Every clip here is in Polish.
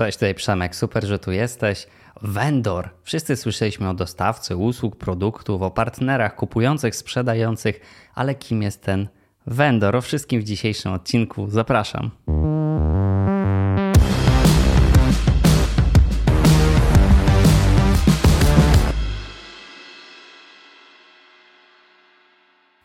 Cześć, tutaj Przemek, super, że tu jesteś. Vendor. Wszyscy słyszeliśmy o dostawcy usług, produktów, o partnerach kupujących, sprzedających, ale kim jest ten vendor? O wszystkim w dzisiejszym odcinku zapraszam.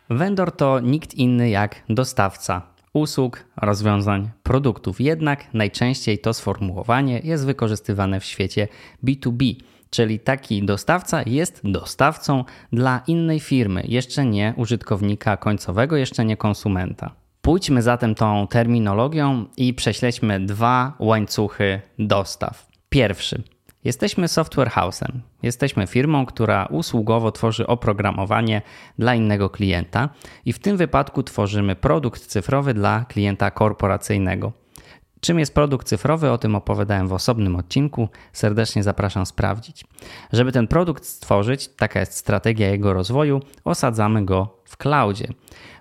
Vendor to nikt inny jak dostawca usług, rozwiązań, produktów. Jednak najczęściej to sformułowanie jest wykorzystywane w świecie B2B, czyli taki dostawca jest dostawcą dla innej firmy, jeszcze nie użytkownika końcowego, jeszcze nie konsumenta. Pójdźmy zatem tą terminologią i prześledźmy dwa łańcuchy dostaw. Pierwszy Jesteśmy software house'em. Jesteśmy firmą, która usługowo tworzy oprogramowanie dla innego klienta i w tym wypadku tworzymy produkt cyfrowy dla klienta korporacyjnego. Czym jest produkt cyfrowy? O tym opowiadałem w osobnym odcinku. Serdecznie zapraszam sprawdzić. Żeby ten produkt stworzyć, taka jest strategia jego rozwoju, osadzamy go w cloudzie.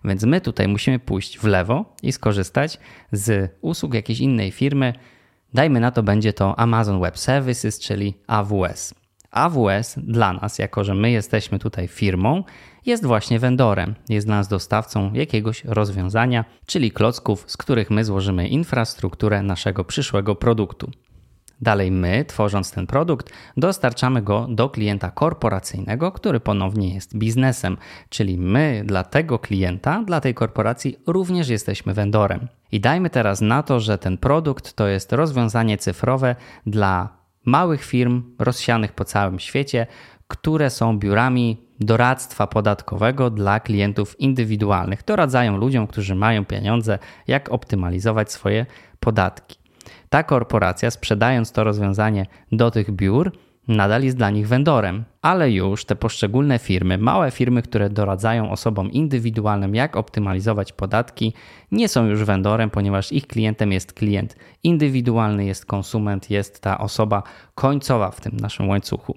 Więc my tutaj musimy pójść w lewo i skorzystać z usług jakiejś innej firmy, Dajmy na to, będzie to Amazon Web Services, czyli AWS. AWS dla nas, jako że my jesteśmy tutaj firmą, jest właśnie vendorem, jest dla nas dostawcą jakiegoś rozwiązania, czyli klocków, z których my złożymy infrastrukturę naszego przyszłego produktu. Dalej my, tworząc ten produkt, dostarczamy go do klienta korporacyjnego, który ponownie jest biznesem, czyli my dla tego klienta, dla tej korporacji również jesteśmy vendorem. I dajmy teraz na to, że ten produkt to jest rozwiązanie cyfrowe dla małych firm rozsianych po całym świecie, które są biurami doradztwa podatkowego dla klientów indywidualnych. Doradzają ludziom, którzy mają pieniądze, jak optymalizować swoje podatki. Ta korporacja, sprzedając to rozwiązanie do tych biur, nadal jest dla nich vendorem, ale już te poszczególne firmy, małe firmy, które doradzają osobom indywidualnym, jak optymalizować podatki, nie są już vendorem, ponieważ ich klientem jest klient indywidualny, jest konsument, jest ta osoba końcowa w tym naszym łańcuchu.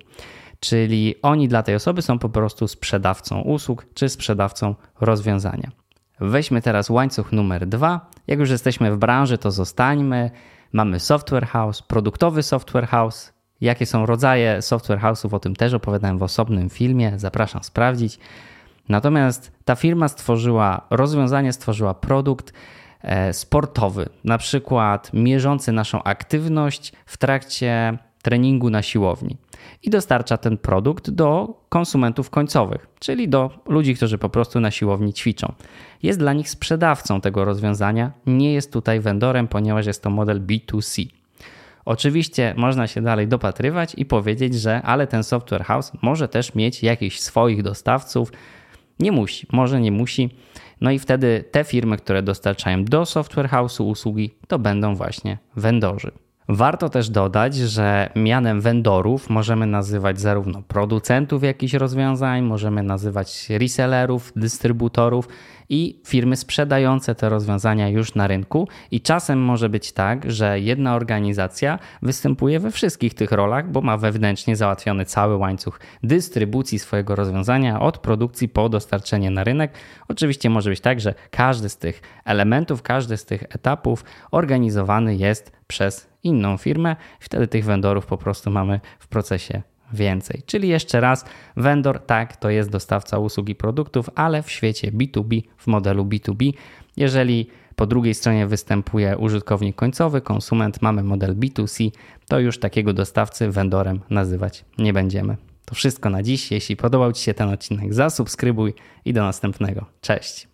Czyli oni dla tej osoby są po prostu sprzedawcą usług czy sprzedawcą rozwiązania. Weźmy teraz łańcuch numer dwa. Jak już jesteśmy w branży, to zostańmy. Mamy software house, produktowy software house. Jakie są rodzaje software house'ów, o tym też opowiadałem w osobnym filmie, zapraszam sprawdzić. Natomiast ta firma stworzyła rozwiązanie, stworzyła produkt e, sportowy, na przykład mierzący naszą aktywność w trakcie treningu na siłowni i dostarcza ten produkt do konsumentów końcowych, czyli do ludzi, którzy po prostu na siłowni ćwiczą. Jest dla nich sprzedawcą tego rozwiązania, nie jest tutaj vendorem, ponieważ jest to model B2C. Oczywiście można się dalej dopatrywać i powiedzieć, że ale ten software house może też mieć jakichś swoich dostawców. Nie musi, może nie musi. No i wtedy te firmy, które dostarczają do software house'u usługi, to będą właśnie vendorzy. Warto też dodać, że mianem vendorów możemy nazywać zarówno producentów jakichś rozwiązań, możemy nazywać resellerów, dystrybutorów i firmy sprzedające te rozwiązania już na rynku. I czasem może być tak, że jedna organizacja występuje we wszystkich tych rolach, bo ma wewnętrznie załatwiony cały łańcuch dystrybucji swojego rozwiązania od produkcji po dostarczenie na rynek. Oczywiście może być tak, że każdy z tych elementów, każdy z tych etapów organizowany jest przez inną firmę, wtedy tych vendorów po prostu mamy w procesie więcej. Czyli jeszcze raz, vendor tak, to jest dostawca usług i produktów, ale w świecie B2B, w modelu B2B. Jeżeli po drugiej stronie występuje użytkownik końcowy, konsument, mamy model B2C, to już takiego dostawcy vendorem nazywać nie będziemy. To wszystko na dziś. Jeśli podobał Ci się ten odcinek, zasubskrybuj i do następnego. Cześć.